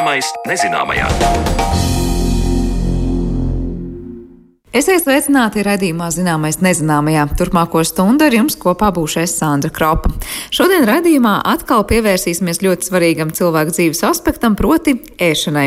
Zināmais nezināmajā. Esiet sveicināti raidījumā Zināmais nezināmajā. Turpmāko stundu ar jums kopā būšais Sandra Kropa. Šodien raidījumā atkal pievērsīsimies ļoti svarīgam cilvēku dzīves aspektam, proti ēšanai.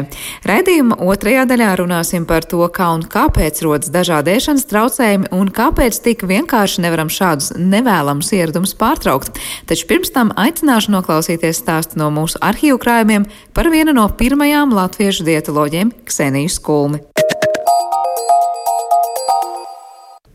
Raidījuma otrajā daļā runāsim par to, kā un kāpēc rodas dažādi ēšanas traucējumi un kāpēc tik vienkārši nevaram šādus nevēlamus ieradumus pārtraukt. Taču pirms tam aicināšu noklausīties stāstu no mūsu arhīvu krājumiem par vienu no pirmajām latviešu dietoloģiem Kseniju Skulmi.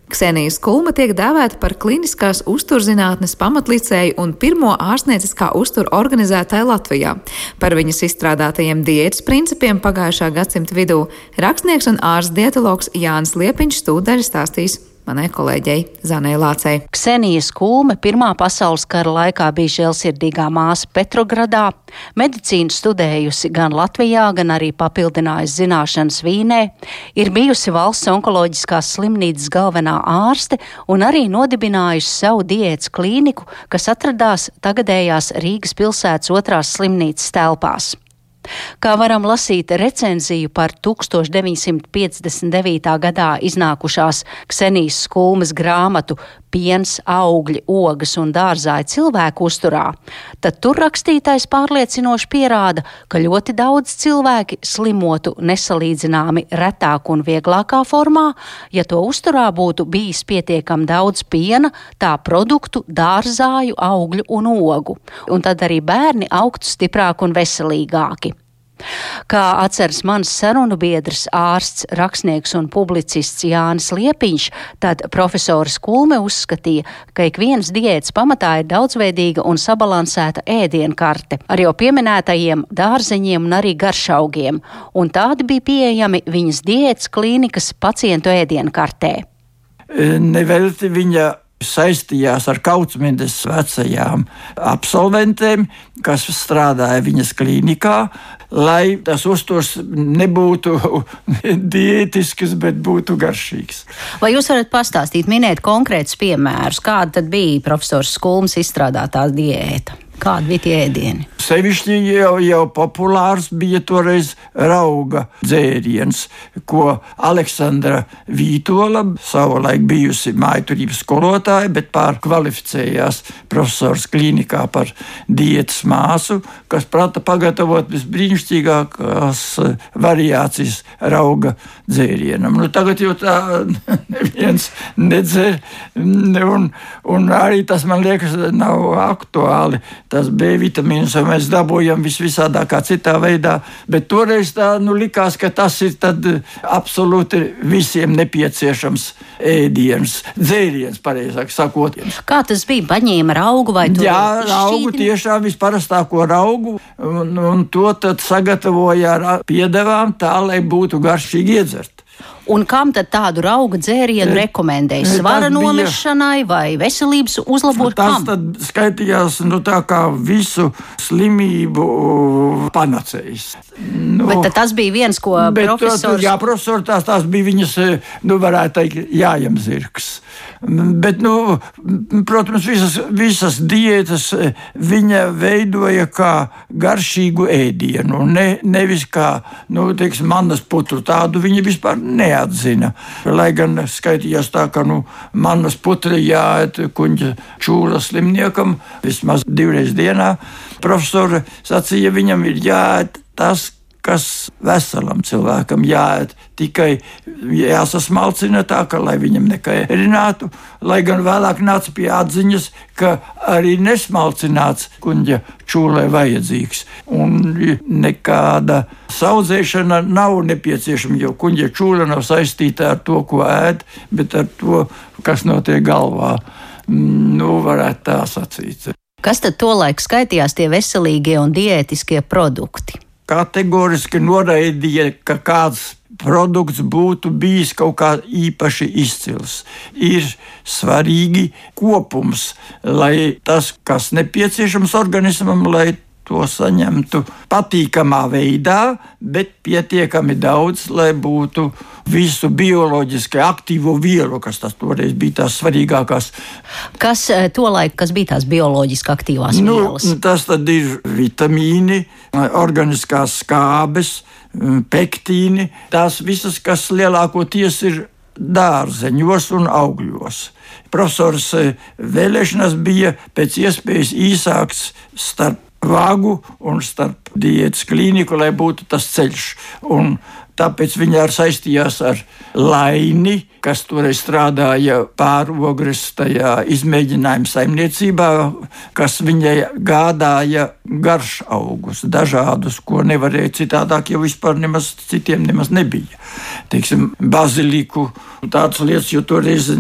Ksenija Skulma tiek dēvēta par kliniskās uzturzinātnes pamatlicēju un pirmo ārstnieciskā uztura organizētāju Latvijā. Par viņas izstrādātajiem diētas principiem pagājušā gadsimta vidū rakstnieks un ārsts dietologs Jānis Liepiņš stūdaļa stāstīs manai kolēģei Zanai Lācei. Ksenijas Kulme Pirmā pasaules kara laikā bija žēlsirdīgā māsa Petrogradā, medicīnu studējusi gan Latvijā, gan arī papildinājusi zināšanas Vīnē, ir bijusi valsts onkoloģiskās slimnīcas galvenā ārste un arī nodibinājusi savu diētas klīniku, kas atradās tagadējās Rīgas pilsētas otrās slimnīcas telpās. Kā varam lasīt recenziju par 1959. gadā iznākušās Ksenijas skulmas grāmatu Piens, augļi, ogas un dārzāji cilvēku uzturā, tad tur rakstītais pārliecinoši pierāda, ka ļoti daudz cilvēki slimotu nesalīdzināmi retāk un vieglākā formā, ja to uzturā būtu bijis pietiekami daudz piena, tā produktu, dārzāju, augļu un ogu, un tad arī bērni augtu stiprāk un veselīgāki. Kā atceras mans sarunu biedrs, ārsts, rakstnieks un publicists Jānis Liepiņš, tad profesors Kulme uzskatīja, ka ik viens diētas pamatā ir daudzveidīga un sabalansēta ēdienkarte ar jau pieminētajiem dārzeņiem un arī garšaugiem, un tādi bija pieejami viņas diētas klīnikas pacientu ēdienkartē. Nevelti viņa saistījās ar Kautsmindes vecajām absolventēm, kas strādāja viņas klīnikā, lai tas uzturs nebūtu diētisks, bet būtu garšīgs. Vai jūs varat pastāstīt, minēt konkrētus piemērus, kāda tad bija profesors Skulms izstrādātā diēta? Kādi bija tie ēdieni? Sevišķi jau, jau populārs bija toreiz rauga dzēriens, ko Aleksandra Vītola, savulaik bijusi mājturības skolotāja, bet pārkvalificējās profesors klīnikā par diētas māsu, kas prata pagatavot visbrīnišķīgākās variācijas rauga dzērienam. Nu, tagad jau tā neviens nedzer, un, un arī tas man liekas nav aktuāli tas B vitamīns, un mēs dabūjam visvisādākā citā veidā. Bet toreiz tā nu, likās, ka tas ir eh, absolūti visiem nepieciešams ēdiens, dzēriens, pareizāk sakot. Kā tas bija? Paņēma augu vai to? Jā, augu tiešām visparastāko augu, un, un to tad sagatavoja ar piedevām tā, lai būtu garšīgi iedzert. Un kam tad tādu auga dzērienu rekomendēja? Svara nomešanai vai veselības uzlabošanai? Tas tad skaitījās nu, tā kā visu slimību panacējs. Nu, bet tas bija viens, ko profesors... Jā, profesors tās, tās bija viņas, nu, varētu teikt, jājam zirgs. Bet, nu, protams, visas, visas diētas viņa veidoja kā garšīgu ēdienu, ne, nevis kā, nu, teiksim, manas putru tādu viņa vispār neatbalsta neatzina. Lai gan skaitījās tā, ka nu, manas putri jāiet kuģa čūla slimniekam vismaz divreiz dienā. Profesori sacīja, viņam ir jāiet tas, kas veselam cilvēkam jāiet. Tikai jāsasmalcina tā, ka, lai viņam nekairinātu, lai gan vēlāk nāca pie atziņas, ka arī nesmalcināts kuģa čūlē vajadzīgs. Un nekāda saudzēšana nav nepieciešama, jo kuģa čūla nav saistīta ar to, ko ēd, bet ar to, kas notiek galvā. Nu, varētu tā sacīt. Kas tad tolaik skaitījās tie veselīgie un diētiskie produkti? Kategoriski noraidīja, ka kāds produkts būtu bijis kaut kā īpaši izcils. Ir svarīgi kopums, lai tas, kas nepieciešams organismam, lai to saņemtu patīkamā veidā, bet pietiekami daudz, lai būtu visu bioloģiski aktīvo vielu, kas tas toreiz bija tās svarīgākās. Kas eh, tolaik, kas bija tās bioloģiski aktīvās nu, vielas? Tas tad ir vitamīni, organiskās skābes, pektīni, tās visas, kas lielākoties ir dārzeņos un augļos. Profesors eh, vēlēšanas bija pēc iespējas īsāks starp vagu un starp diētas klīniku, lai būtu tas ceļš. Un tāpēc viņa arī saistījās ar Laini, kas toreiz strādāja pārogres tajā izmēģinājuma saimniecībā, kas viņai gādāja garš augus, dažādus, ko nevarēja citādāk, jo vispār nemaz citiem nemaz nebija. Teiksim, baziliku, tādas lietas, jo toreiz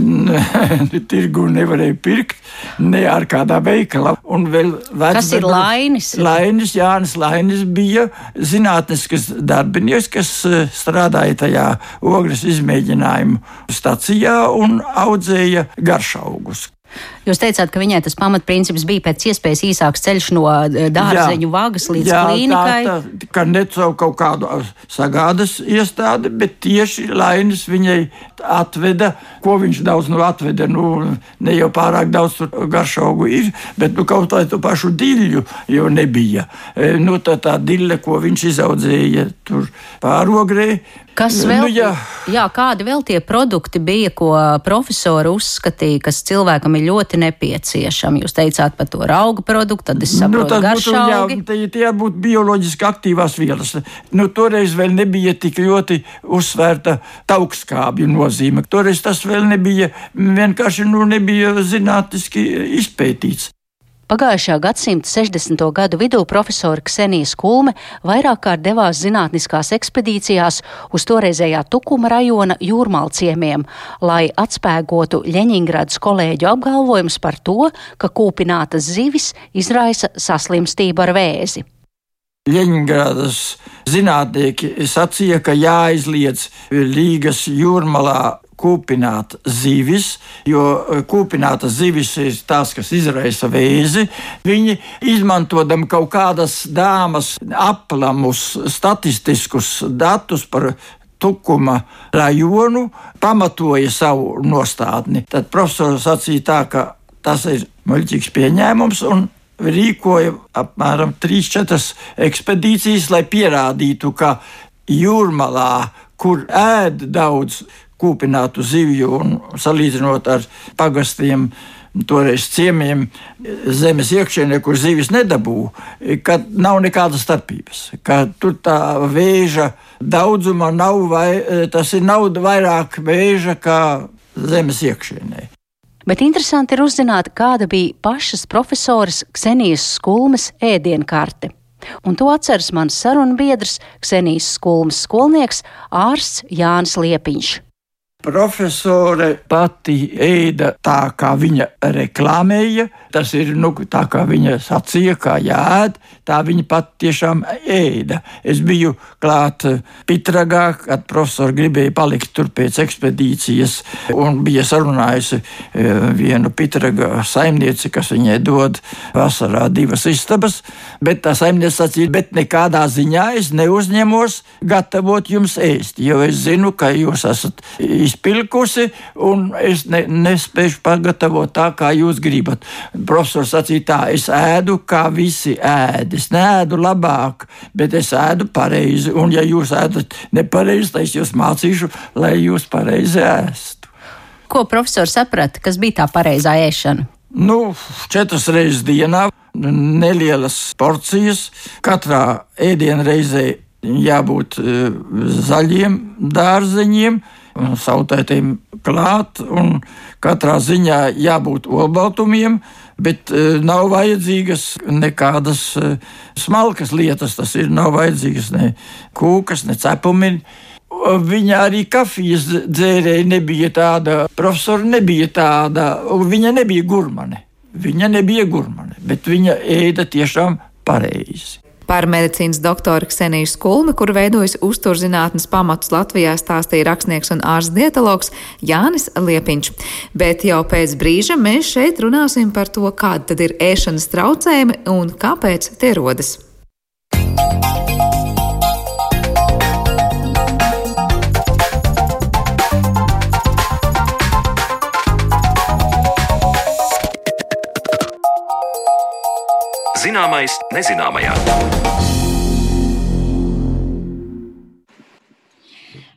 tirgu nevarēja pirkt, ne ar kādā veikalā. Un vēl vecbēr, Kas ir Lainis? Lainis, Jānis Lainis bija zinātnisks darbinieks, kas strādāja tajā ogles izmēģinājumu stacijā un audzēja garšaugus. Jūs teicāt, ka viņai tas pamatprincips bija pēc iespējas īsāks ceļš no eh, dārzeņu vagas līdz jā, klīnikai. Tā, tā, ka ne caur kaut kādu sagādas iestādi, bet tieši Lainis viņai atveda, ko viņš daudz nu atveda. Nu, ne jau pārāk daudz garšaugu ir, bet nu, kaut vai to pašu diļu jau nebija. E, nu, tā, tā dille, ko viņš izaudzēja tur pārogrē, Kas nu, vēl? Nu, jā. jā, kādi vēl tie produkti bija, ko profesori uzskatīja, kas cilvēkam ir ļoti nepieciešami? Jūs teicāt par to auga produktu, tad es saprotu, nu, garšaugi. Būtu, jā, tie būtu bioloģiski aktīvās vielas. Nu, toreiz vēl nebija tik ļoti uzsvērta taukskābju nozīme. Toreiz tas vēl nebija vienkārši nu, nebija zinātniski izpētīts. Pagājušā gadsimta 60. gadu vidū profesora Ksenija Kulme vairāk kārt devās zinātniskās ekspedīcijās uz toreizējā Tukuma rajona jūrmalciemiem, lai atspēgotu Ļeņingradas kolēģu apgalvojumus par to, ka kūpinātas zivis izraisa saslimstību ar vēzi. Ļeņingradas zinātnieki sacīja, ka jāizliedz Līgas jūrmalā kūpināt zivis, jo e, kūpinātas zivis ir tās, kas izraisa vēzi. Viņi izmantojami kaut kādas dāmas aplamus statistiskus datus par Tukuma rajonu, pamatoja savu nostādni. Tad profesors sacīja tā, ka tas ir muļķīgs pieņēmums un rīkoja apmēram 3-4 ekspedīcijas, lai pierādītu, ka jūrmalā, kur ēd daudz kūpinātu zivju un salīdzinot ar pagastiem. Toreiz ciemiemiem zemes iekšienē, kur zivis nedabū, ka nav nekādas starpības. Ka tur tā vēža daudzuma nav, vai tas ir nav vairāk vēža kā zemes iekšienē. Bet interesanti ir uzzināt, kāda bija pašas profesoras Ksenijas skulmes ēdienkarte. Un to atceras mans sarunbiedrs, Ksenijas skulmes skolnieks, ārsts Jānis Liepiņš. Profesore pati ēda tā, kā viņa reklāmēja. Tas ir nu, tā, kā viņa sacīja, kā jāēd. Tā viņa pati tiešām ēda. Es biju klāt Pitragā, kad profesori gribēja palikt tur pēc ekspedīcijas, un bija sarunājusi e, vienu Pitragā saimnieci, kas viņai dod vasarā divas istabas. Bet tā saimniece sacīja, bet nekādā ziņā es neuzņemos gatavot jums ēst, jo es zinu, ka jūs esat izpilkusi, un es ne, nespēju pagatavot tā, kā jūs gribat. Profesors sacīja, tā, es ēdu, kā visi ēd. Es neēdu labāk, bet es ēdu pareizi. Un, ja jūs ēdat nepareizi, tad es jūs mācīšu, lai jūs pareizi ēstu. Ko profesors saprata, kas bija tā pareizā ēšana? Nu, četras reizes dienā, nelielas porcijas, katrā ēdienreizē jābūt uh, zaļiem dārzeņiem, sautētiem klāt, un katrā ziņā jābūt olbaltumiem, bet uh, nav vajadzīgas nekādas uh, smalkas lietas. Tas ir nav vajadzīgas ne kūkas, ne cepumi. Viņa arī kafijas dzērēja nebija tāda, profesora nebija tāda, viņa nebija gurmane. Viņa nebija gurmane, bet viņa ēda tiešām pareizi. Par medicīnas doktoru Kseniju Skulmi, kur veidojas uzturzinātnes pamatus Latvijā, stāstīja rakstnieks un ārsts dietologs Jānis Liepiņš. Bet jau pēc brīža mēs šeit runāsim par to, kāda tad ir ēšanas traucējumi un kāpēc tie rodas. Zināmais nezināmajā.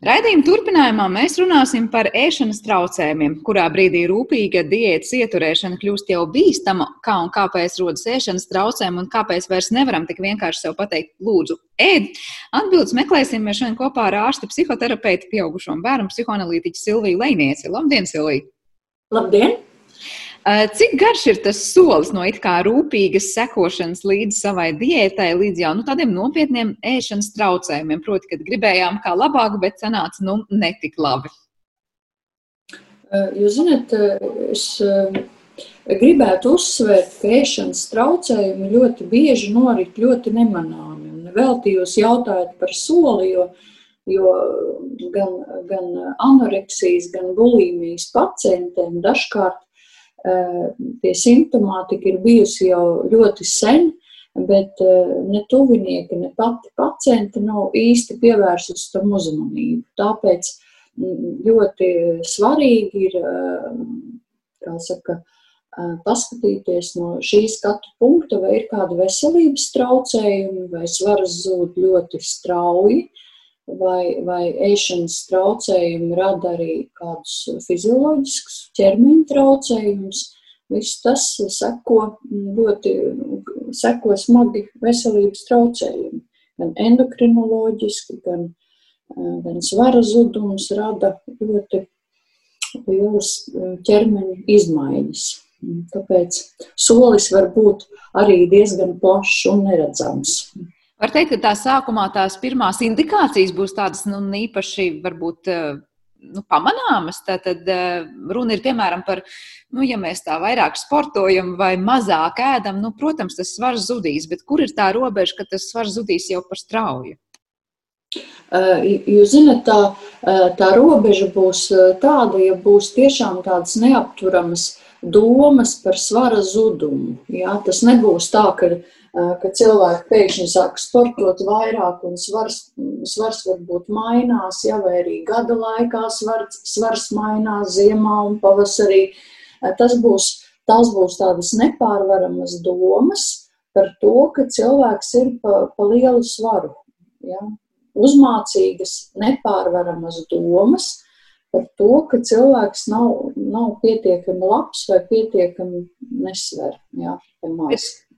Raidījuma turpinājumā mēs runāsim par ēšanas traucējumiem, kurā brīdī rūpīga diētas ieturēšana kļūst jau bīstama, kā un kāpēc rodas ēšanas traucējumi un kāpēc vairs nevaram tik vienkārši sev pateikt, lūdzu, ēd. Atbildes meklēsim mēs šodien kopā ar ārstu psihoterapeitu pieaugušo bērnu psihoanalītiķu Silviju Leinieci. Labdien, Silvija! Labdien! Eh, cik garš ir tas solis no it kā rūpīgas sekošanas līdz savai diētai, līdz jau nu, tādiem nopietniem ēšanas traucējumiem? Proti, kad gribējām kā labāk, bet sanāca nu, netik labi. Eh, jūs zināt, eh, es gribētu uzsvērt, ka ēšanas traucējumi ļoti bieži norit ļoti nemanāmi. Un veltījos jautājot par soli, jo, jo gan, gan anoreksijas, gan bulimijas pacientiem dažkārt Tie simptomātika ir bijusi jau ļoti sen, bet ne tuvinieki, ne pati pacienti nav īsti pievērsusi tam uzmanību. Tāpēc ļoti svarīgi ir, kā saka, paskatīties no šī skatu punkta, vai ir kādi veselības traucējumi, vai svaras zūd ļoti strauji, vai, vai ēšanas traucējumi rada arī kādus fizioloģiskus ķermeņa traucējumus. Viss tas seko ļoti seko smagi veselības traucējumi. Gan endokrinoloģiski, gan, gan svara zudums rada ļoti lielas ķermeņa izmaiņas. Tāpēc solis var būt arī diezgan plašs un neredzams. Var teikt, ka tā sākumā tās pirmās indikācijas būs tādas nu, īpaši, varbūt, eh, nu, pamanāmas. Tad eh, runa ir piemēram par, nu, ja mēs tā vairāk sportojam vai mazāk ēdam, nu, protams, tas svars zudīs, bet kur ir tā robeža, ka tas svars zudīs jau par strauju? Eh, jūs zināt, tā, tā robeža būs tāda, ja būs tiešām tādas neapturamas domas par svara zudumu. Jā, tas nebūs tā, ka ka cilvēki pēkšņi sāk sportot vairāk un svars, svars varbūt mainās, ja vai arī gada laikā svars, svars mainās ziemā un pavasarī. Tas būs, tas būs tādas nepārvaramas domas par to, ka cilvēks ir pa, pa lielu svaru. Ja? Uzmācīgas, nepārvaramas domas par to, ka cilvēks nav, nav pietiekami labs vai pietiekami nesver. Ja?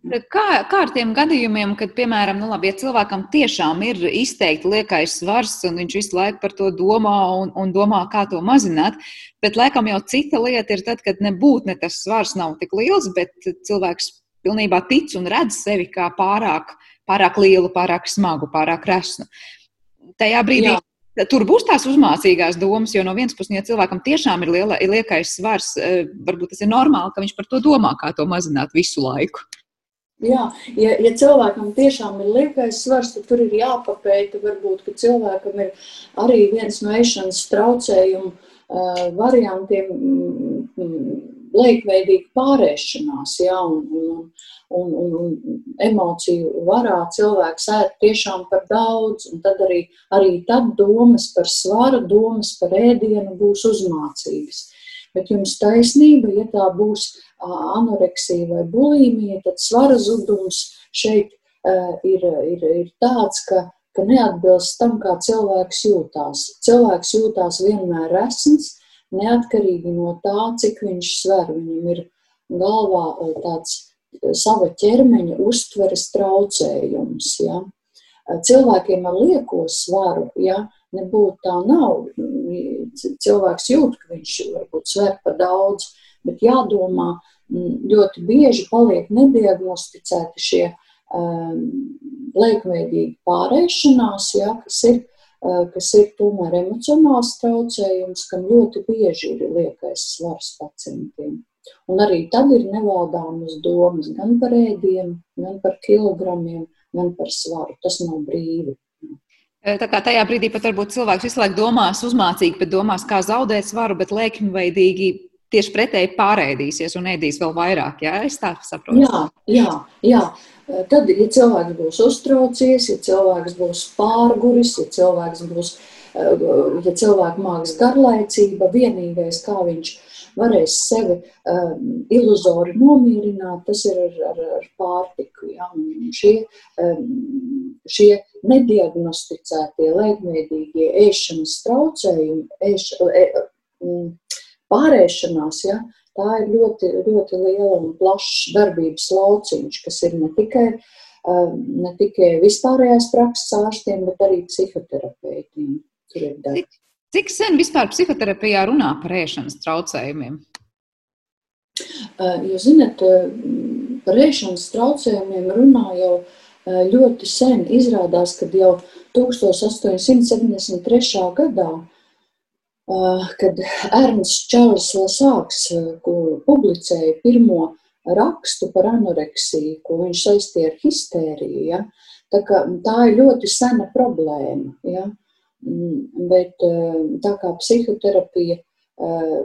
Kā, kā ar tiem gadījumiem, kad, piemēram, nu, labi, ja cilvēkam tiešām ir izteikti liekais svars, un viņš visu laiku par to domā un, un domā, kā to mazināt, bet laikam jau cita lieta ir tad, kad nebūtu ne tas svars nav tik liels, bet cilvēks pilnībā tic un redz sevi kā pārāk, pārāk lielu, pārāk smagu, pārāk resnu. Tajā brīdī. Jā. Tur būs tās uzmācīgās domas, jo no vienas puses, ja cilvēkam tiešām ir liela, liekais svars, eh, varbūt tas ir normāli, ka viņš par to domā, kā to mazināt visu laiku. Jā, ja, ja cilvēkam tiešām ir liekais svars, tad tur ir jāpapēta, varbūt, ka cilvēkam ir arī viens no ēšanas traucējumu uh, variantiem mm, liekveidīga pārēšanās, jā, un, un, un, un, un emociju varā cilvēks ēd tiešām par daudz, un tad arī, arī tad domas par svaru, domas par ēdienu būs uzmācīgas. Bet jums taisnība, ja tā būs anoreksija vai bulimija, tad svara zudums šeit ir, ir, ir tāds, ka, ka neatbilst tam, kā cilvēks jūtās. Cilvēks jūtās vienmēr resns, neatkarīgi no tā, cik viņš sver. Viņam ir galvā tāds sava ķermeņa uztveres traucējums. Ja? Cilvēkiem ar lieko svaru, ja, nebūtu tā nav. Cilvēks jūt, ka viņš varbūt sver par daudz, bet jādomā, ļoti bieži paliek nediagnosticēti šie um, liekveidīgi pārēšanās, ja, kas ir, uh, kas ir tomēr emocionāls traucējums, kam ļoti bieži ir liekais svars pacientiem. Un arī tad ir nevaldāmas domas gan par ēdienu, gan par kilogramiem, gan par svaru. Tas nav brīvi. Tā kā tajā brīdī pat varbūt cilvēks visu laiku domās uzmācīgi, bet domās, kā zaudēt svaru, bet lēkņveidīgi tieši pretēji pārēdīsies un ēdīs vēl vairāk. Jā, es tā saprotu. Jā, jā, jā. Tad, ja cilvēks būs uztraucies, ja cilvēks būs pārguris, ja cilvēks būs, ja cilvēks māks garlaicība, vienīgais, kā viņš varēs sevi um, iluzori nomierināt, tas ir ar, ar, ar pārtiku. Ja? Un šie, um, šie nediagnosticētie lēkmēdīgie ēšanas traucējumi, ēš, e, um, pārēšanās, ja? tā ir ļoti, ļoti liela un plašs darbības lauciņš, kas ir ne tikai, um, ne tikai vispārējās prakses ārstiem, bet arī psihoterapeitiem. Darbs. Cik sen vispār psihoterapijā runā par ēšanas traucējumiem? Jūs zināt, par ēšanas traucējumiem runā jau ļoti sen. Izrādās, ka jau 1873. gadā, kad Ernsts Čārlis Lasāks publicēja pirmo rakstu par anoreksiju, ko viņš saistīja ar histēriju, ja, tā, tā ir ļoti sena problēma. Ja. Mm, bet eh, tā kā psihoterapija eh,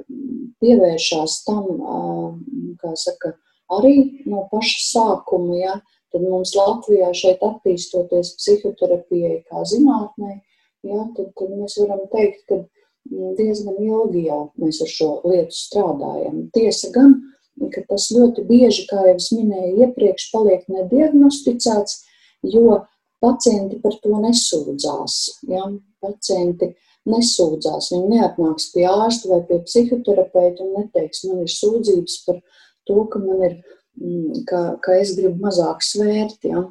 pievēršās tam, eh, kā saka, arī no paša sākuma, ja, tad mums Latvijā šeit attīstoties psihoterapijai kā zinātnē, ja, tad, tad mēs varam teikt, ka mm, diezgan ilgi jau mēs ar šo lietu strādājam. Tiesa gan, ka tas ļoti bieži, kā jau es minēju iepriekš, paliek nediagnosticēts, jo pacienti par to nesūdzās. Ja? pacienti nesūdzās. Viņi neatnāks pie ārsta vai pie psihoterapeita un neteiks, man ir sūdzības par to, ka man ir, ka, ka es gribu mazāk svērt. Ja?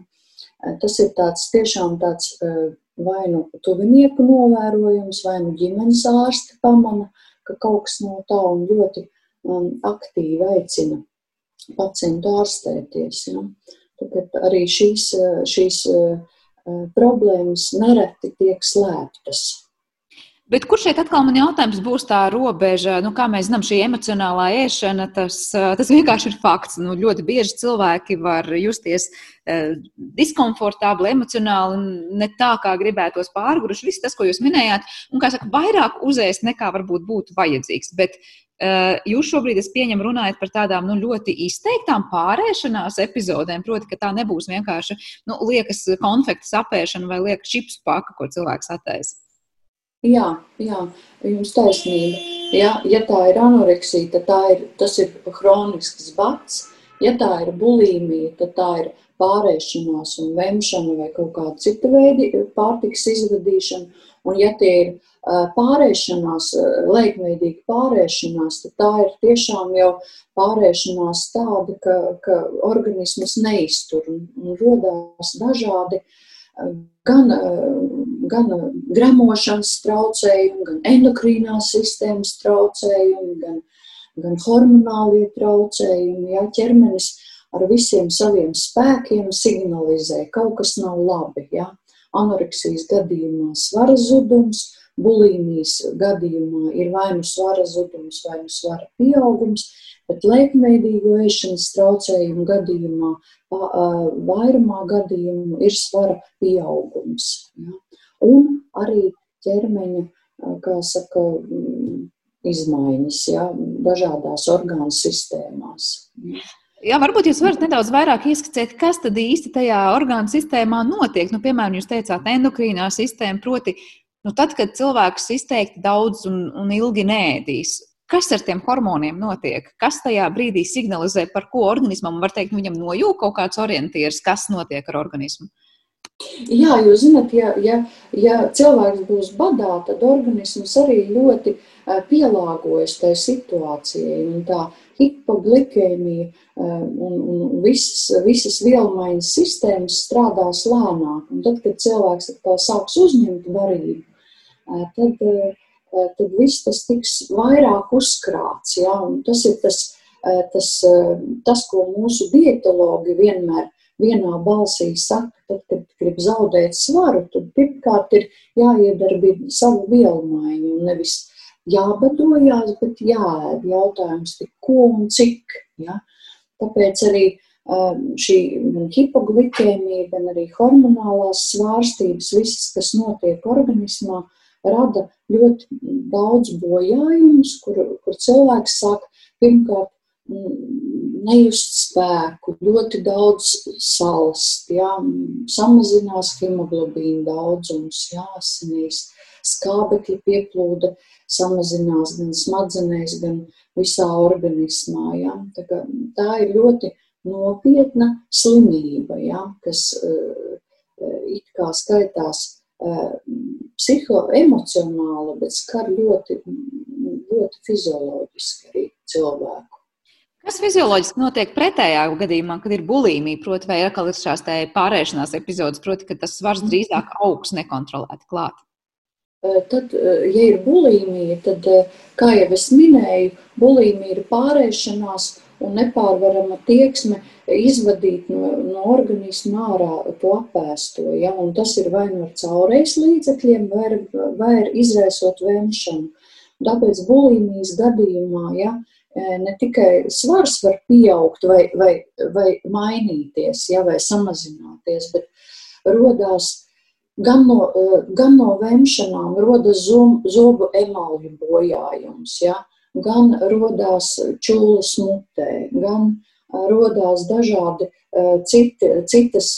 Tas ir tāds tiešām tāds vai nu tuvinieku novērojums, vai nu ģimenes ārsti pamana, ka kaut kas no tā un ļoti um, aktīvi aicina pacientu ārstēties. Ja? Tāpēc arī šīs, šīs problēmas nereti tiek slēptas. Bet kur šeit atkal man jautājums būs tā robeža? Nu, kā mēs zinām, šī emocionālā ēšana, tas, tas vienkārši ir fakts. Nu, ļoti bieži cilvēki var justies uh, diskomfortabli, emocionāli, ne tā, kā gribētos pārguruši. Viss tas, ko jūs minējāt, un kā saka, vairāk uzēst nekā varbūt būtu vajadzīgs. Bet uh, jūs šobrīd, es pieņemu, runājat par tādām nu, ļoti izteiktām pārēšanās epizodēm, proti, ka tā nebūs vienkārši nu, liekas konfekta sapēšana vai liekas čips paka, ko cilvēks attaisa. Jā, jā, jums taisnība. Ja, ja tā ir anoreksija, tad tā ir, tas ir hronisks bats. Ja tā ir bulimija, tad tā ir pārēšanās un vemšana vai kaut kāda cita veida pārtiks izvadīšana. Un ja tie ir pārēšanās, laikveidīga pārēšanās, tad tā ir tiešām jau pārēšanās tāda, ka, ka organisms neiztur un, un rodās dažādi gan, gan gremošanas traucējumi, gan endokrīnās sistēmas traucējumi, gan, gan hormonālie traucējumi. Jā, ķermenis ar visiem saviem spēkiem signalizē, ka kaut kas nav labi. Jā. Anoreksijas gadījumā svara zudums, bulimijas gadījumā ir vai nu svara zudums, vai nu svara pieaugums, bet lēkmeidīgo ēšanas traucējumu gadījumā vairumā gadījumu ir svara pieaugums. Ja? Un arī ķermeņa, kā saka, izmaiņas ja? dažādās orgānu sistēmās. Jā, varbūt jūs varat nedaudz vairāk ieskicēt, kas tad īsti tajā orgānu sistēmā notiek. Nu, piemēram, jūs teicāt, endokrīnā sistēma, proti, nu, tad, kad cilvēks izteikti daudz un, un ilgi nēdīs, Kas ar tiem hormoniem notiek? Kas tajā brīdī signalizē, par ko organismam var teikt, nu, viņam nojūta kaut kāds orientieris, kas notiek ar organismu? Jā, jūs zināt, ja, ja, ja cilvēks būs badā, tad organisms arī ļoti pielāgojas tai situācijai. Un tā hipoglikēmija un, un visas, visas vielmaiņas sistēmas strādās lēnāk. Un tad, kad cilvēks sāks uzņemt barību, tad Eh, tad viss tas tiks vairāk uzkrāts. Ja? Un tas ir tas, tas, tas, ko mūsu dietologi vienmēr vienā balsī saka, tad, kad grib zaudēt svaru, tad pirmkārt ir jāiedarbina savu vielu maiņu un nevis jābadojās, bet jāēd jautājums, tik ko un cik. Ja? Tāpēc arī šī gan hipoglikēmija, gan arī hormonālās svārstības, visas, kas notiek organismā, rada ļoti daudz bojājumus, kur, kur cilvēks sāk pirmkārt nejust spēku, ļoti daudz salst, jā, samazinās hemoglobīna daudzums, jā, asinīs, skābekļa pieplūde samazinās gan smadzenēs, gan visā organismā, jā. Tā, kā, tā ir ļoti nopietna slimība, jā, kas uh, it kā skaitās uh, psihoemocionāli, bet skar ļoti, ļoti fizioloģiski arī cilvēku. Kas fizioloģiski notiek pretējā gadījumā, kad ir bulimija, proti, vai atkal ir šās pārēšanās epizodes, proti, ka tas svars drīzāk augs nekontrolēti klāt? Tad, ja ir bulimija, tad, kā jau es minēju, bulimija ir pārēšanās un nepārvarama tieksme izvadīt no, no organisma ārā to apēsto. Ja? Un tas ir vai nu ar caurējas līdzekļiem, vai, vai ar izraisot vēmšanu. Tāpēc bulimijas gadījumā, ja, ne tikai svars var pieaugt vai, vai, vai mainīties, ja, vai samazināties, bet rodās gan no, gan no vemšanām, rodas zobu emalju bojājums, ja, gan rodās čūlas mutē, gan rodās dažādi citi, citas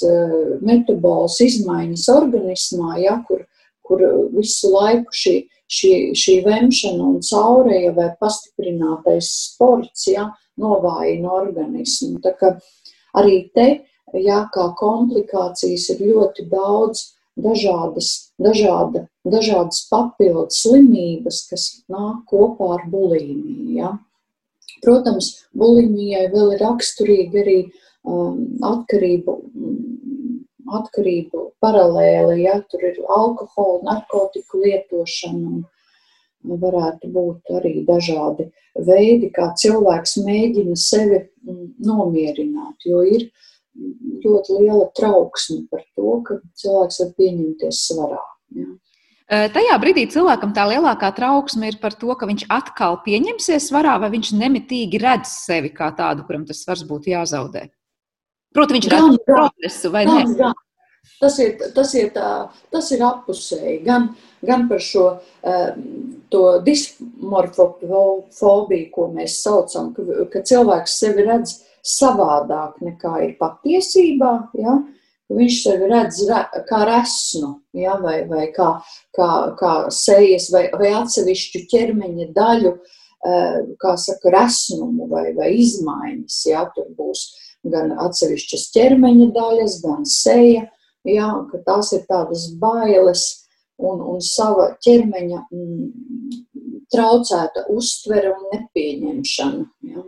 metabolas izmaiņas organismā, ja, kur, kur visu laiku šī šī, šī vemšana un caureja vai pastiprinātais sports ja, novājina organismu. Tā kā arī te, ja, kā komplikācijas ir ļoti daudz dažādas, dažāda, dažādas papildus slimības, kas nāk kopā ar bulimiju. Ja. Protams, bulimijai vēl ir raksturīgi arī um, atkarību atkarību paralēli, ja tur ir alkohola, narkotiku lietošana. Un varētu būt arī dažādi veidi, kā cilvēks mēģina sevi mm, nomierināt, jo ir ļoti liela trauksme par to, ka cilvēks var pieņemties svarā. Ja. Tajā brīdī cilvēkam tā lielākā trauksme ir par to, ka viņš atkal pieņemsies svarā, vai viņš nemitīgi redz sevi kā tādu, kuram tas svars būtu jāzaudē. Protams, viņš gan, redz progresu vai gan, ne? Gan. Tas ir, tas ir, tā, tas ir apusēji. Gan, gan par šo dismorfobiju, ko mēs saucam, ka, ka cilvēks sevi redz savādāk nekā ir patiesībā. Ja? Viņš sevi redz kā resnu, ja? vai, vai kā, kā, kā sejas, vai, vai atsevišķu ķermeņa daļu, kā saka, resnumu vai, vai izmaiņas. Ja? Tur būs gan atsevišķas ķermeņa daļas, gan seja jā, tās ir tādas bailes un, un sava ķermeņa mm, traucēta uztvere un nepieņemšana. Jā.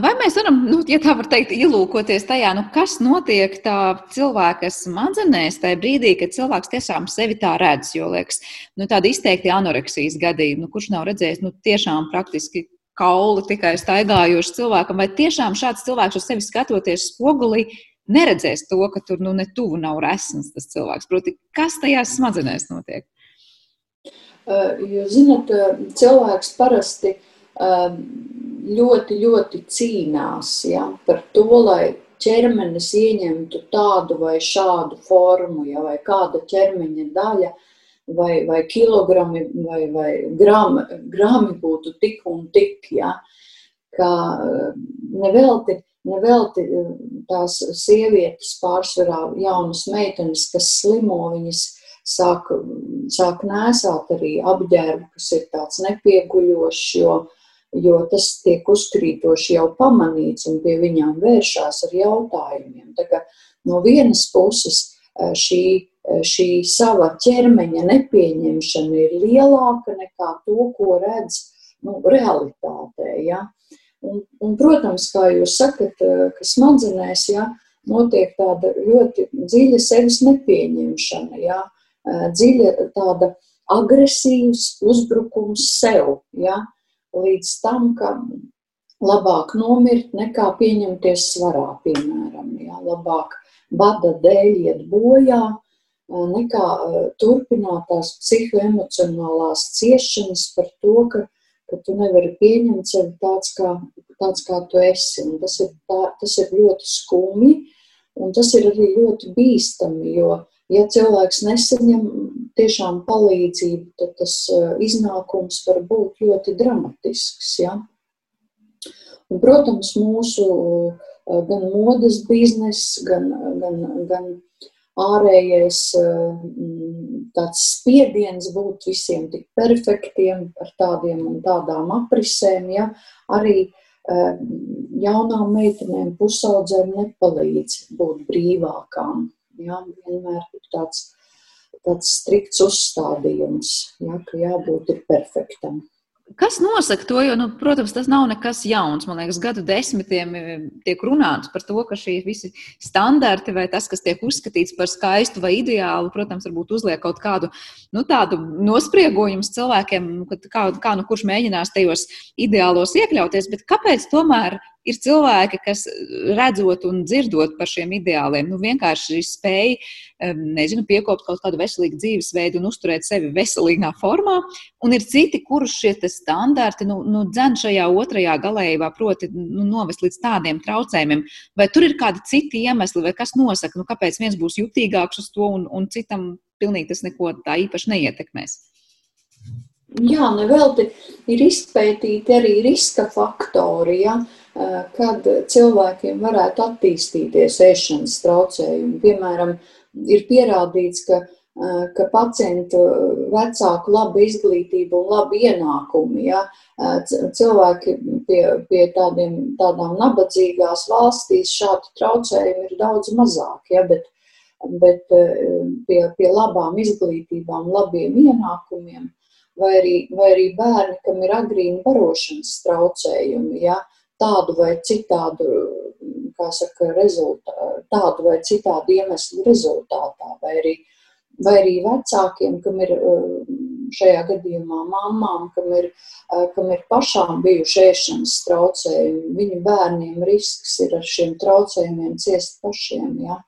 Vai mēs varam, nu, ja tā var teikt, ielūkoties tajā, nu, kas notiek tā cilvēka smadzenēs tajā brīdī, kad cilvēks tiešām sevi tā redz? Jo, liekas, nu, tāda izteikti anoreksijas gadījuma, nu, kurš nav redzējis, nu, tiešām praktiski kauli tikai staigājošs cilvēkam, vai tiešām šāds cilvēks uz sevi skatoties spogulī, neredzēs to, ka tur nu, ne tuvu nav resns tas cilvēks. Proti, kas tajās smadzenēs notiek? Jūs zināt, cilvēks parasti ļoti, ļoti cīnās ja, par to, lai ķermenis ieņemtu tādu vai šādu formu, ja, vai kāda ķermeņa daļa, vai, vai kilogrami, vai, vai grami, grami būtu tik un tik. Ja, kā nevelti Nevelti eh, tās sievietes, pārsvarā jaunas meitenes, kas slimo, viņas sāk, sāk nēsāt arī apģērbu, kas ir tāds nepieguļošs, jo, jo tas tiek uzkrītoši jau pamanīts un pie viņām vēršās ar jautājumiem. Tā kā no vienas puses eh, šī, eh, šī sava ķermeņa nepieņemšana ir lielāka nekā to, ko redz nu, realitātē. Ja? Un, un, protams, kā jūs sakat, eh, ka smadzenēs ja, notiek tāda ļoti dziļa sevis nepieņemšana, ja, eh, dziļa tāda agresīvs uzbrukums sev, ja, līdz tam, ka labāk nomirt nekā pieņemties svarā, piemēram, ja, labāk bada dēļ iet bojā, eh, nekā turpināt tās psihoemocionālās ciešanas par to, ka ka tu nevari pieņemt sevi tāds, kā, tāds, kā tu esi. Un tas, ir tā, tas ir ļoti skumji, un tas ir arī ļoti bīstami, jo, ja cilvēks nesaņem tiešām palīdzību, tad tas uh, iznākums var būt ļoti dramatisks. Ja? Un, protams, mūsu gan modes bizness, gan, gan, gan ārējais eh, tāds spiediens būt visiem tik perfektiem ar tādiem un tādām aprisēm, ja arī eh, jaunām meitenēm pusaudzēm nepalīdz būt brīvākām. Ja, vienmēr ir tāds, tāds strikts uzstādījums, ja, ka jābūt ir perfektam. Kas nosaka to? Jo, nu, protams, tas nav nekas jauns. Man liekas, gadu desmitiem e, tiek runāts par to, ka šie visi standarti vai tas, kas tiek uzskatīts par skaistu vai ideālu, protams, varbūt uzliek kaut kādu nu, tādu nospriegojumu cilvēkiem, kā, kā nu kurš mēģinās tajos ideālos iekļauties. Bet kāpēc tomēr ir cilvēki, kas redzot un dzirdot par šiem ideāliem, nu, vienkārši spēj, nezinu, piekopt kaut kādu veselīgu dzīvesveidu un uzturēt sevi veselīgā formā, un ir citi, kurus šie standarti nu, nu, dzen šajā otrajā galējībā, proti, nu, novest līdz tādiem traucējumiem. Vai tur ir kādi citi iemesli, vai kas nosaka, nu, kāpēc viens būs jutīgāks uz to, un, un citam pilnīgi tas neko tā īpaši neietekmēs? Jā, nevelti ir izpētīti arī riska faktori. Ja? Eh, kad cilvēkiem varētu attīstīties ēšanas traucējumi. Piemēram, ir pierādīts, ka, ka pacientu vecāku laba izglītība un laba ienākumi, ja, cilvēki pie, pie tādiem, tādām nabadzīgās valstīs šādi traucējumi ir daudz mazāk, ja, bet, bet pie, pie labām izglītībām, labiem ienākumiem, vai arī, vai arī bērni, kam ir agrīna barošanas traucējumi, ja, tādu vai citādu, kā saka, rezultātu, tādu vai citādu iemeslu rezultātā, vai arī, vai arī vecākiem, kam ir šajā gadījumā mamām, kam ir, kam ir pašām bijuši ēšanas traucējumi, viņu bērniem risks ir ar šiem traucējumiem ciest pašiem, ja?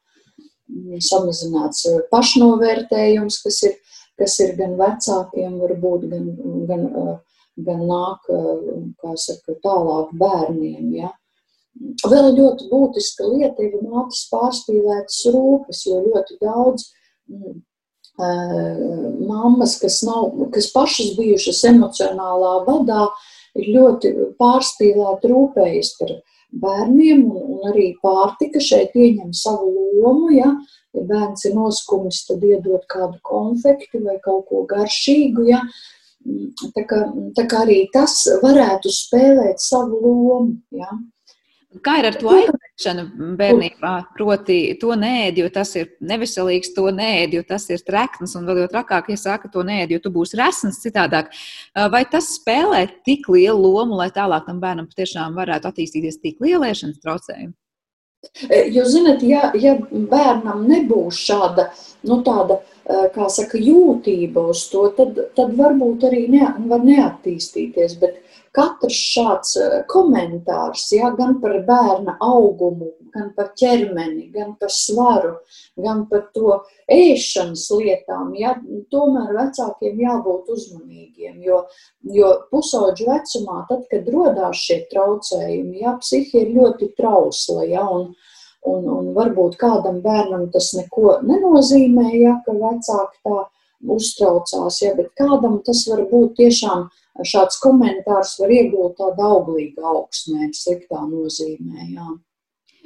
samazināts pašnovērtējums, kas ir, kas ir gan vecākiem, varbūt gan, gan uh, gan nāk saka, tālāk bērniem. Ja. Vēl ļoti būtiska lieta ir mātes pārspīlētas rūpes, jo ļoti daudz mm, mammas, kas, nav, kas pašas bijušas emocionālā vadā, ir ļoti pārspīlēti rūpējas par bērniem, un, un arī pārtika šeit ieņem savu lomu. Ja, ja bērns ir noskumis, tad iedod kādu konfekti vai kaut ko garšīgu. Ja, Tā kā, tā kā arī tas varētu spēlēt savu lomu. Ja? Kā ir ar to aizliekšanu bērnībā? Proti, to nēdi, jo tas ir neveselīgs, to nēdi, jo tas ir trekns, un vēl jau trakāk, ja saka, to nēdi, jo tu būsi resns citādāk. Vai tas spēlē tik lielu lomu, lai tālāk tam bērnam patiešām varētu attīstīties tik lieliešanas traucējumi? Jūs zināt, ja, ja bērnam nebūs šāda, nu, tāda, kā saka, jūtība uz to, tad, tad varbūt arī ne, var neattīstīties. Bet katrs šāds komentārs, ja, gan par bērna augumu, gan par ķermeni, gan par svaru, gan par to ēšanas lietām, ja, tomēr vecākiem jābūt uzmanīgiem, jo, jo pusauģu vecumā, tad, kad rodās šie traucējumi, ja, psihi ir ļoti trausla, ja, un, un, un varbūt kādam bērnam tas neko nenozīmē, ja, vecāki tā uztraucās, ja, bet kādam tas var būt tiešām šāds komentārs var iegūt tādu auglīgu augsmē, sliktā nozīmē, jā.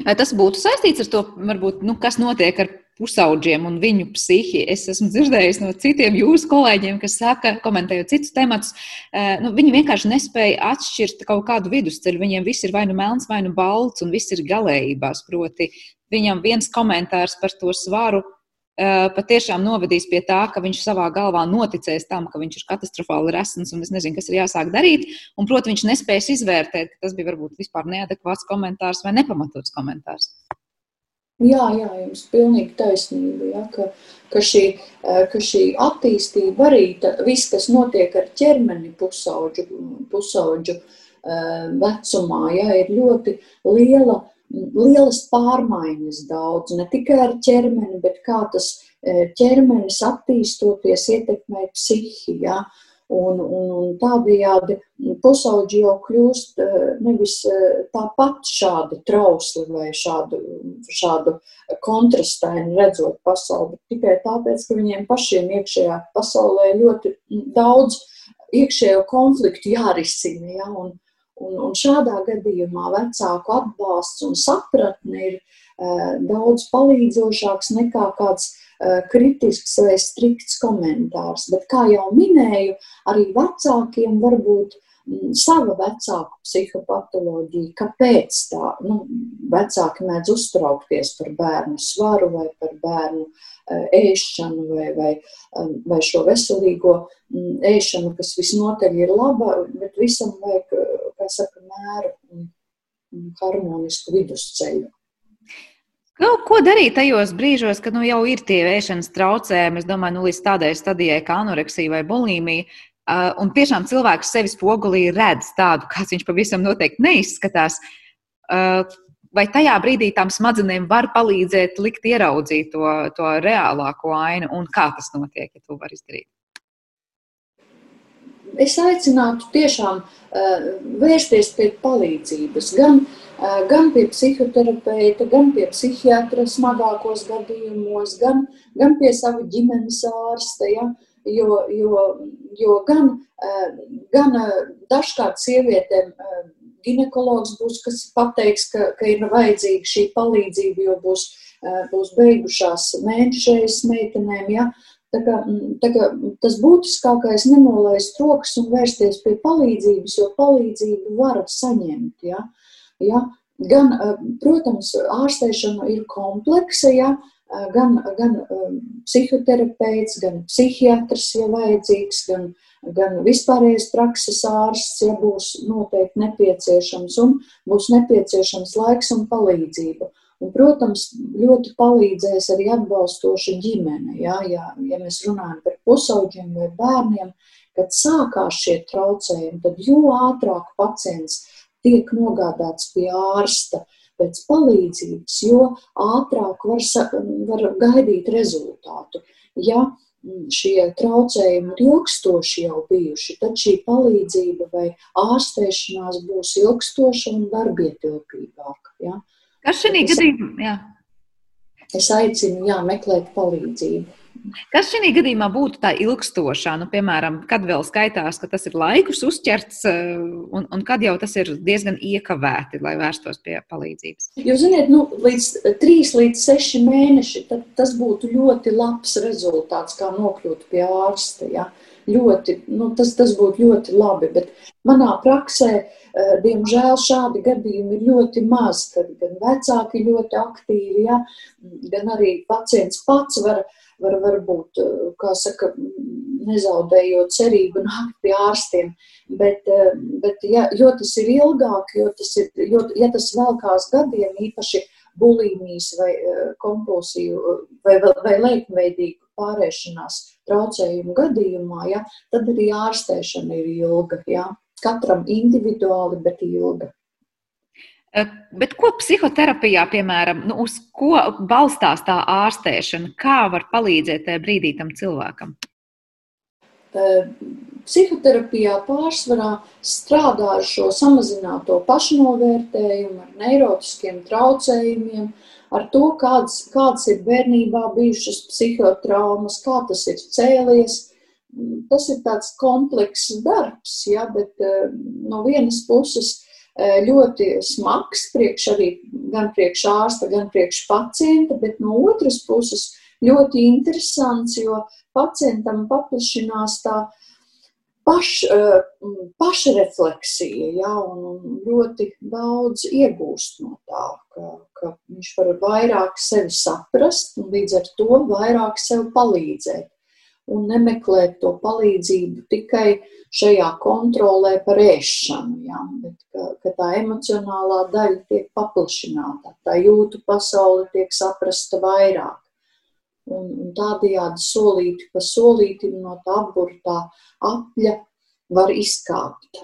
Tas būtu saistīts ar to, varbūt, nu, kas notiek ar pusauģiem un viņu psihi. Es esmu dzirdējis no citiem jūsu kolēģiem, kas saka, komentējot citus tematus, nu, viņi vienkārši nespēja atšķirt kaut kādu vidusceļu. Viņiem viss ir vai nu melns, vai nu balts, un viss ir galējībās. Proti, viņam viens komentārs par to svaru Eh, patiešām novedīs pie tā, ka viņš savā galvā noticēs tam, ka viņš ir katastrofāli resns un es nezinu, kas ir jāsāk darīt. Un, proti, viņš nespēs izvērtēt, ka tas bija varbūt vispār neadekvāts komentārs vai nepamatots komentārs. Jā, jā, jums ir pilnīgi taisnība. Ja, ka, ka, šī, eh, ka šī attīstība arī tā, viss, kas notiek ar ķermeni pusauģu, pusauģu eh, vecumā, ja, ir ļoti liela lielas pārmaiņas daudz, ne tikai ar ķermeni, bet kā tas e, ķermenis attīstoties ietekmē psihi. Ja? Un, un, un tādējādi pusauģi jau kļūst nevis tāpat šādi trausli vai šādu, šādu kontrastaini redzot pasauli, bet tikai tāpēc, ka viņiem pašiem iekšējā pasaulē ļoti daudz iekšējo konfliktu jārisina. Ja? Un, un, un šādā gadījumā vecāku atbalsts un sapratne ir uh, daudz palīdzošāks nekā kāds uh, kritisks vai strikts komentārs. Bet, kā jau minēju, arī vecākiem var būt sava vecāku psihopatoloģija. Kāpēc tā? Nu, vecāki mēdz uztraukties par bērnu svaru vai par bērnu Eh, ēšanu vai, vai, um, vai šo veselīgo mm, ēšanu, kas visnotaļ ir laba, bet visam vajag, eh, kā saka, mēru un harmonisku vidusceļu. Nu, ko darīt tajos brīžos, kad nu, jau ir tie ēšanas traucējumi? Es domāju, nu, līdz tādai stadijai kā anoreksija vai bulimija. Uh, un tiešām cilvēks sevi spogulī redz tādu, kāds viņš pavisam noteikti neizskatās. Uh, vai tajā brīdī tām smadzenēm var palīdzēt likt ieraudzīt to, to reālāko ainu un kā tas notiek, ja to var izdarīt? Es aicinātu tiešām uh, vērsties pie palīdzības, gan, uh, gan pie psihoterapeita, gan pie psihiatra smagākos gadījumos, gan, gan pie sava ģimenes ārsta. Ja? Jo, jo, jo gan, uh, gan dažkārt sievietēm ginekologs būs, kas pateiks, ka, ka ir vajadzīga šī palīdzība, jo būs, būs beigušās mēnešreiz meitenēm. Ja? Tā kā, tā kā tas būtiskākais ir nenolaist rokas un vērsties pie palīdzības, jo palīdzību var saņemt. Ja? Ja? Gan, protams, ārstēšana ir kompleksa, ja? Gan, gan psihoterapeits, gan psihiatrs, ja vajadzīgs, gan, uh, gan vispārējais prakses ārsts, ja būs noteikti nepieciešams, un būs nepieciešams laiks un palīdzība. Un, protams, ļoti palīdzēs arī atbalstoša ģimene. Ja, ja, ja mēs runājam par pusauģiem vai bērniem, kad sākās šie traucējumi, tad jo ātrāk pacients tiek nogādāts pie ārsta pēc palīdzības, jo ātrāk var, var gaidīt rezultātu. Ja šie traucējumi ir ilgstoši jau bijuši, tad šī palīdzība vai ārstēšanās būs ilgstoša un darbietilpīgāka. Ja? Kas šī gadījumā? Es aicinu jā, meklēt palīdzību. Kas šajā gadījumā būtu tā ilgstošā? Nu, piemēram, kad vēl skaitās, ka tas ir laikus uzķerts, eh, un, un kad jau tas ir diezgan iekavēti, lai vērstos pie palīdzības? Jūs zināt, nu, līdz 3 līdz 6 mēneši tas būtu ļoti labs rezultāts, kā nokļūt pie ārsta. Ja? Ļoti, nu, tas, tas būtu ļoti labi, bet manā praksē, eh, diemžēl, šādi gadījumi ir ļoti maz, kad gan vecāki ļoti aktīvi, ja? gan arī pacients pats var var varbūt, eh, kā saka, nezaudējot cerību nākt pie ārstiem. Bet, eh, bet ja, jo tas ir ilgāk, jo tas ir, jo, ja tas vēlkās gadiem, īpaši bulimijas vai eh, kompulsiju vai, vai lēkveidīgu pārēšanās traucējumu gadījumā, ja, tad arī ārstēšana ir ilga. Ja. Katram individuāli, bet ilga. Eh, bet ko psihoterapijā, piemēram, nu, uz ko balstās tā ārstēšana? Kā var palīdzēt tajā brīdī tam cilvēkam? Eh, psihoterapijā pārsvarā strādā ar šo samazināto pašnovērtējumu, ar neirotiskiem traucējumiem, ar to, kādas, kādas ir bērnībā bijušas psihotraumas, kā tas ir cēlies. Tas ir tāds komplekss darbs, ja, bet eh, no vienas puses ļoti smags, priekš arī gan priekš ārsta, gan priekš pacienta, bet no otras puses ļoti interesants, jo pacientam paplašinās tā paš, eh, pašrefleksija, ja, un ļoti daudz iegūst no tā, ka, ka viņš var vairāk sevi saprast un līdz ar to vairāk sev palīdzēt un nemeklēt to palīdzību tikai šajā kontrolē par ēšanu, ja, bet ka, ka tā emocionālā daļa tiek paplašināta, tā jūtu pasaule tiek saprasta vairāk. Un, un tādējādi solīti pa solītim no tā apburtā apļa var izkāpt.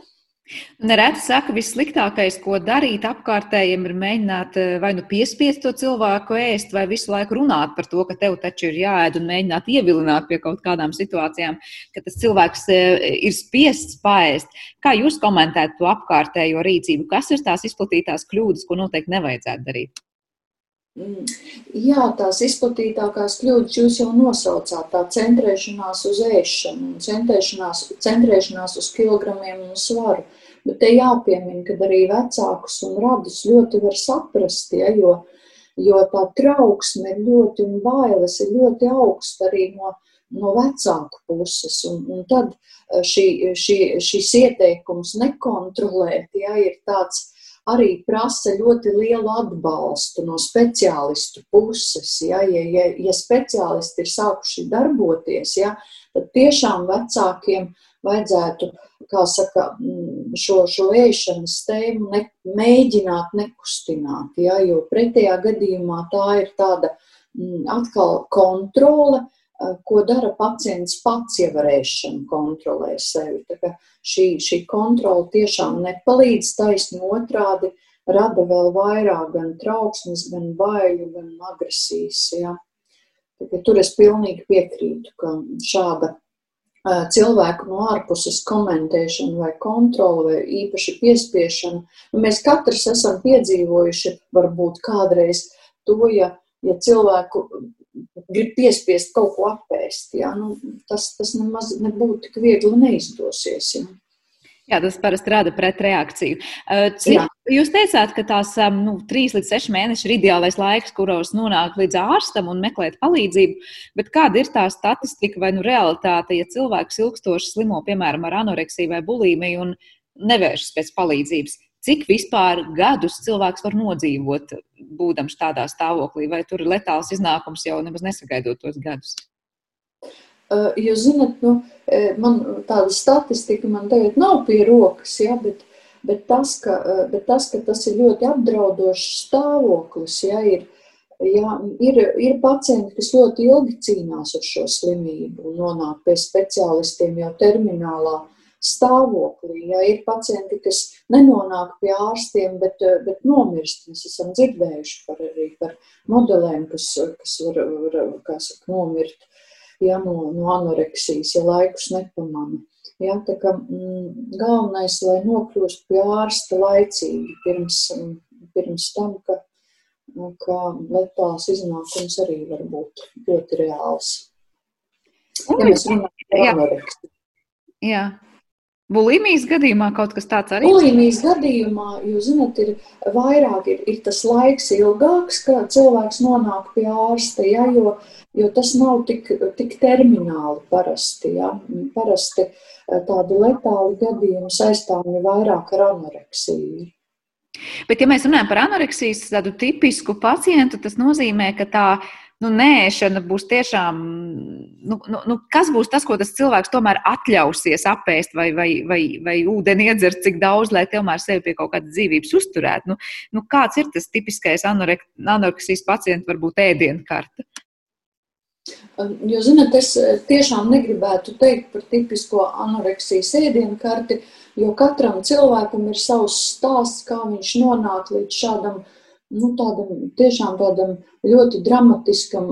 Nereti saka, vissliktākais, ko darīt apkārtējiem, ir mēģināt eh, vai nu piespiest to cilvēku ēst, vai visu laiku runāt par to, ka tev taču ir jāēd un mēģināt ievilināt pie kaut kādām situācijām, ka tas cilvēks eh, ir spiests paēst. Kā jūs komentētu to apkārtējo rīcību? Kas ir tās izplatītās kļūdas, ko noteikti nevajadzētu darīt? Mm. Jā, tās izplatītākās kļūdas jūs jau nosaucāt, tā centrēšanās uz ēšanu, centrēšanās, centrēšanās uz kilogramiem un svaru. Bet te jāpiemina, ka arī vecākus un radus ļoti var saprast, ja, jo, jo tā trauksme ir ļoti un bailes ir ļoti augsta arī no, no vecāku puses. Un, un tad eh, šī, šī, šis ieteikums nekontrolēt, ja, ir tāds arī prasa ļoti lielu atbalstu no speciālistu puses. Ja, ja, ja, ja speciālisti ir sākuši darboties, ja, tad tiešām vecākiem vajadzētu saka, mm, šo, šo ēšanas tēmu ne, mēģināt nekustināt, ja, jo pretējā gadījumā tā ir tāda mm, atkal kontrole, ko dara pacients pats, ja varēšana kontrolē sevi. Šī, šī kontrola tiešām nepalīdz taisni otrādi, rada vēl vairāk gan trauksmes, gan baiļu, gan agresijas. Ja. Tur es pilnīgi piekrītu, ka šāda cilvēku no ārpuses komentēšana vai kontrole, vai īpaši piespiešana, nu, mēs katrs esam piedzīvojuši varbūt kādreiz to, ja, ja cilvēku grib piespiest kaut ko apēst. Ja? Nu, tas, tas nemaz nebūtu tik viegli neizdosies. Ja? Jā, tas parasti rada pretreakciju. Cik, jūs teicāt, ka tās nu, trīs līdz seši mēneši ir ideālais laiks, kuros nonākt līdz ārstam un meklēt palīdzību. Bet kāda ir tā statistika vai nu, realitāte, ja cilvēks ilgstoši slimo, piemēram, ar anoreksiju vai bulimiju un nevēršas pēc palīdzības? Cik vispār gadus cilvēks var nodzīvot, būdams tādā stāvoklī, vai tur ir letāls iznākums jau nemaz nesagaidot tos gadus? Jūs zināt, nu, man tāda statistika man tagad nav pie rokas, ja, bet, bet, tas, ka, bet tas, ka tas ir ļoti apdraudošs stāvoklis, ja, ir, ja, ir, ir pacienti, kas ļoti ilgi cīnās ar šo slimību un nonāk pie speciālistiem jau terminālā stāvoklī. Ja ir pacienti, kas nenonāk pie ārstiem, bet, bet nomirst, mēs esam dzirdējuši par, arī par modelēm, kas, kas var, var saka, nomirt ja, no, no anoreksijas, ja laikus nepamana. Ja, tā kā mm, galvenais, lai nokļūst pie ārsta laicīgi, pirms, pirms tam, ka, ka letāls iznākums arī var būt ļoti reāls. Ja mēs runājam par anoreksiju. Jā. Bulimijas gadījumā kaut kas tāds arī ir? Bulimijas gadījumā, jūs zināt, ir vairāk, ir, ir tas laiks ilgāks, kad cilvēks nonāk pie ārsta, ja, jo, jo tas nav tik, tik termināli parasti. Ja. Parasti eh, tādi letāli gadījumi saistāmi vairāk ar anoreksiju. Bet, ja mēs runājam par anoreksijas tādu tipisku pacientu, tas nozīmē, ka tā ir nu, nēšana būs tiešām, nu, nu, nu, kas būs tas, ko tas cilvēks tomēr atļausies apēst vai, vai, vai, vai ūdeni iedzert, cik daudz, lai tomēr sevi pie kaut kādas dzīvības uzturētu. Nu, nu, kāds ir tas tipiskais anoreksijas pacients, varbūt ēdienu karta? Jo, zinot, es eh, tiešām negribētu teikt par tipisko anoreksijas ēdienu karti, jo katram cilvēkam ir savs stāsts, kā viņš nonāk līdz šādam uh, nu, tādam tiešām tādam ļoti dramatiskam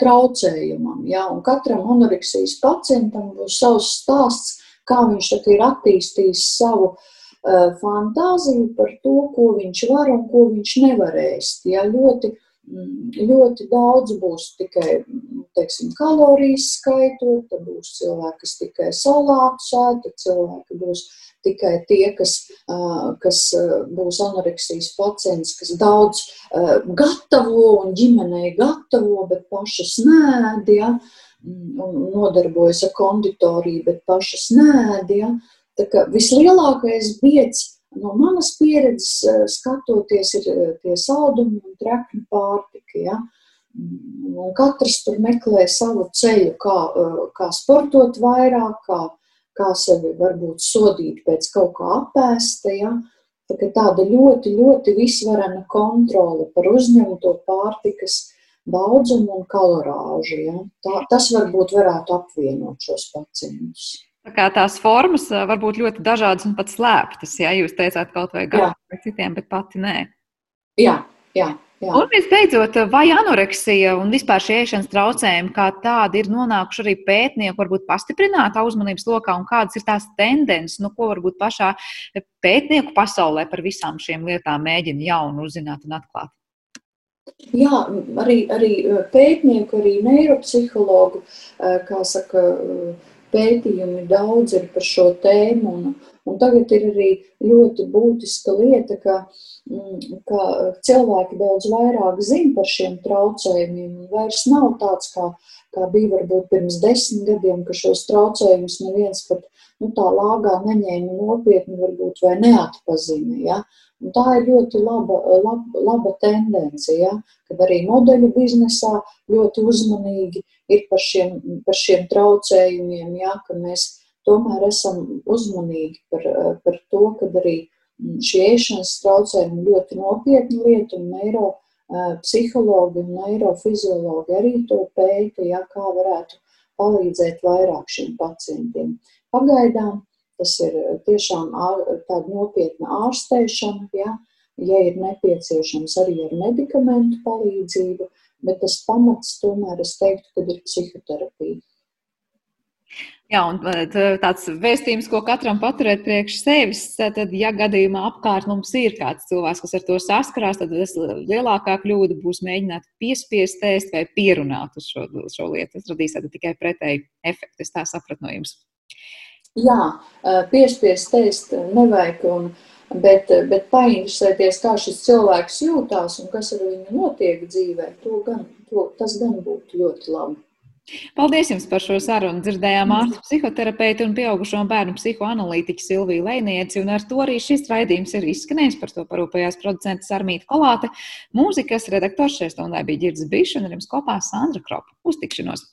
traucējumam. Ja? Un katram anoreksijas pacientam būs savs stāsts, kā viņš ir attīstījis savu uh, fantāziju par to, ko viņš var un ko viņš nevar ēst. Ja? Ļoti, mm, ļoti daudz būs tikai teiksim, kalorijas skaitot, tad būs cilvēki, kas tikai salātu sēta, cilvēki būs tikai tie, kas, kas būs anoreksijas pacients, kas daudz gatavo un ģimenei gatavo, bet pašas nēd, ja, un nodarbojas ar konditoriju, bet pašas nēd. Ja. Tā kā vislielākais bieds no manas pieredzes skatoties ir tie saldumi un trekni pārtika. Ja. Un katrs tur meklē savu ceļu, kā, kā sportot vairāk, kā kā sevi varbūt sodīt pēc kaut kā apēsta. Ja? Tā tāda ļoti, ļoti visvarena kontrole par uzņemto pārtikas daudzumu un kalorāžu. Ja? Tā, tas varbūt varētu apvienot šos pacientus. Tā kā tās formas var būt ļoti dažādas un pat slēptas. Ja jūs teicāt kaut vai gāju vai citiem, bet pati nē. Jā, jā. Jā. Un visbeidzot, vai anoreksija un vispār šie ēšanas traucējumi kā tādi ir nonākuši arī pētnieku, varbūt pastiprinātā uzmanības lokā, un kādas ir tās tendences, nu, ko varbūt pašā pētnieku pasaulē par visām šīm lietām mēģina jaunu uzzināt un atklāt? Jā, arī, arī pētnieku, arī neiropsihologu, kā saka, pētījumi daudz ir par šo tēmu. Un, un tagad ir arī ļoti būtiska lieta, ka, mm, ka cilvēki daudz vairāk zina par šiem traucējumiem. Vairs nav tāds, kā, kā bija varbūt pirms desmit gadiem, ka šos traucējumus neviens pat nu, tā lāgā neņēma nopietni, varbūt vai neatpazina. Ja? Un tā ir ļoti laba, laba, laba tendence, ja? kad arī modeļu biznesā ļoti uzmanīgi ir par šiem, par šiem traucējumiem, ja? ka mēs tomēr esam uzmanīgi par, par to, ka arī šie ēšanas traucējumi ļoti nopietni lieta un neiro psihologi un neirofiziologi arī to pēta, ja, kā varētu palīdzēt vairāk šiem pacientiem. Pagaidām Tas ir eh, tiešām tāda nopietna ārstēšana, ja, ja ir nepieciešams arī ar medikamentu palīdzību, bet tas pamats tomēr es teiktu, ka ir psihoterapija. Jā, un eh, tāds vēstījums, ko katram paturēt priekš sevis, tad, ja gadījumā apkārt mums ir kāds cilvēks, kas ar to saskarās, tad tas lielākā kļūda būs mēģināt piespiest ēst vai pierunāt uz šo, šo lietu. Tas radīs tikai pretēju efektu. Es tā sapratu no jums. Jā, piespiest teikt nevajag, un, bet, bet painteresēties, kā šis cilvēks jūtās un kas ar viņu notiek dzīvē, to gan, to, tas gan būtu ļoti labi. Paldies jums par šo sarunu. Dzirdējām ārstu psihoterapeitu un pieaugušo bērnu psihoanalītiķu Silviju Lēnieci, un ar to arī šis raidījums ir izskanējis. Par to parūpējās producents Armīta Kolāte. Mūzikas redaktors šajā stundē bija Girds Bišs un ar jums kopā Sandra Kropa. Uz tikšanos!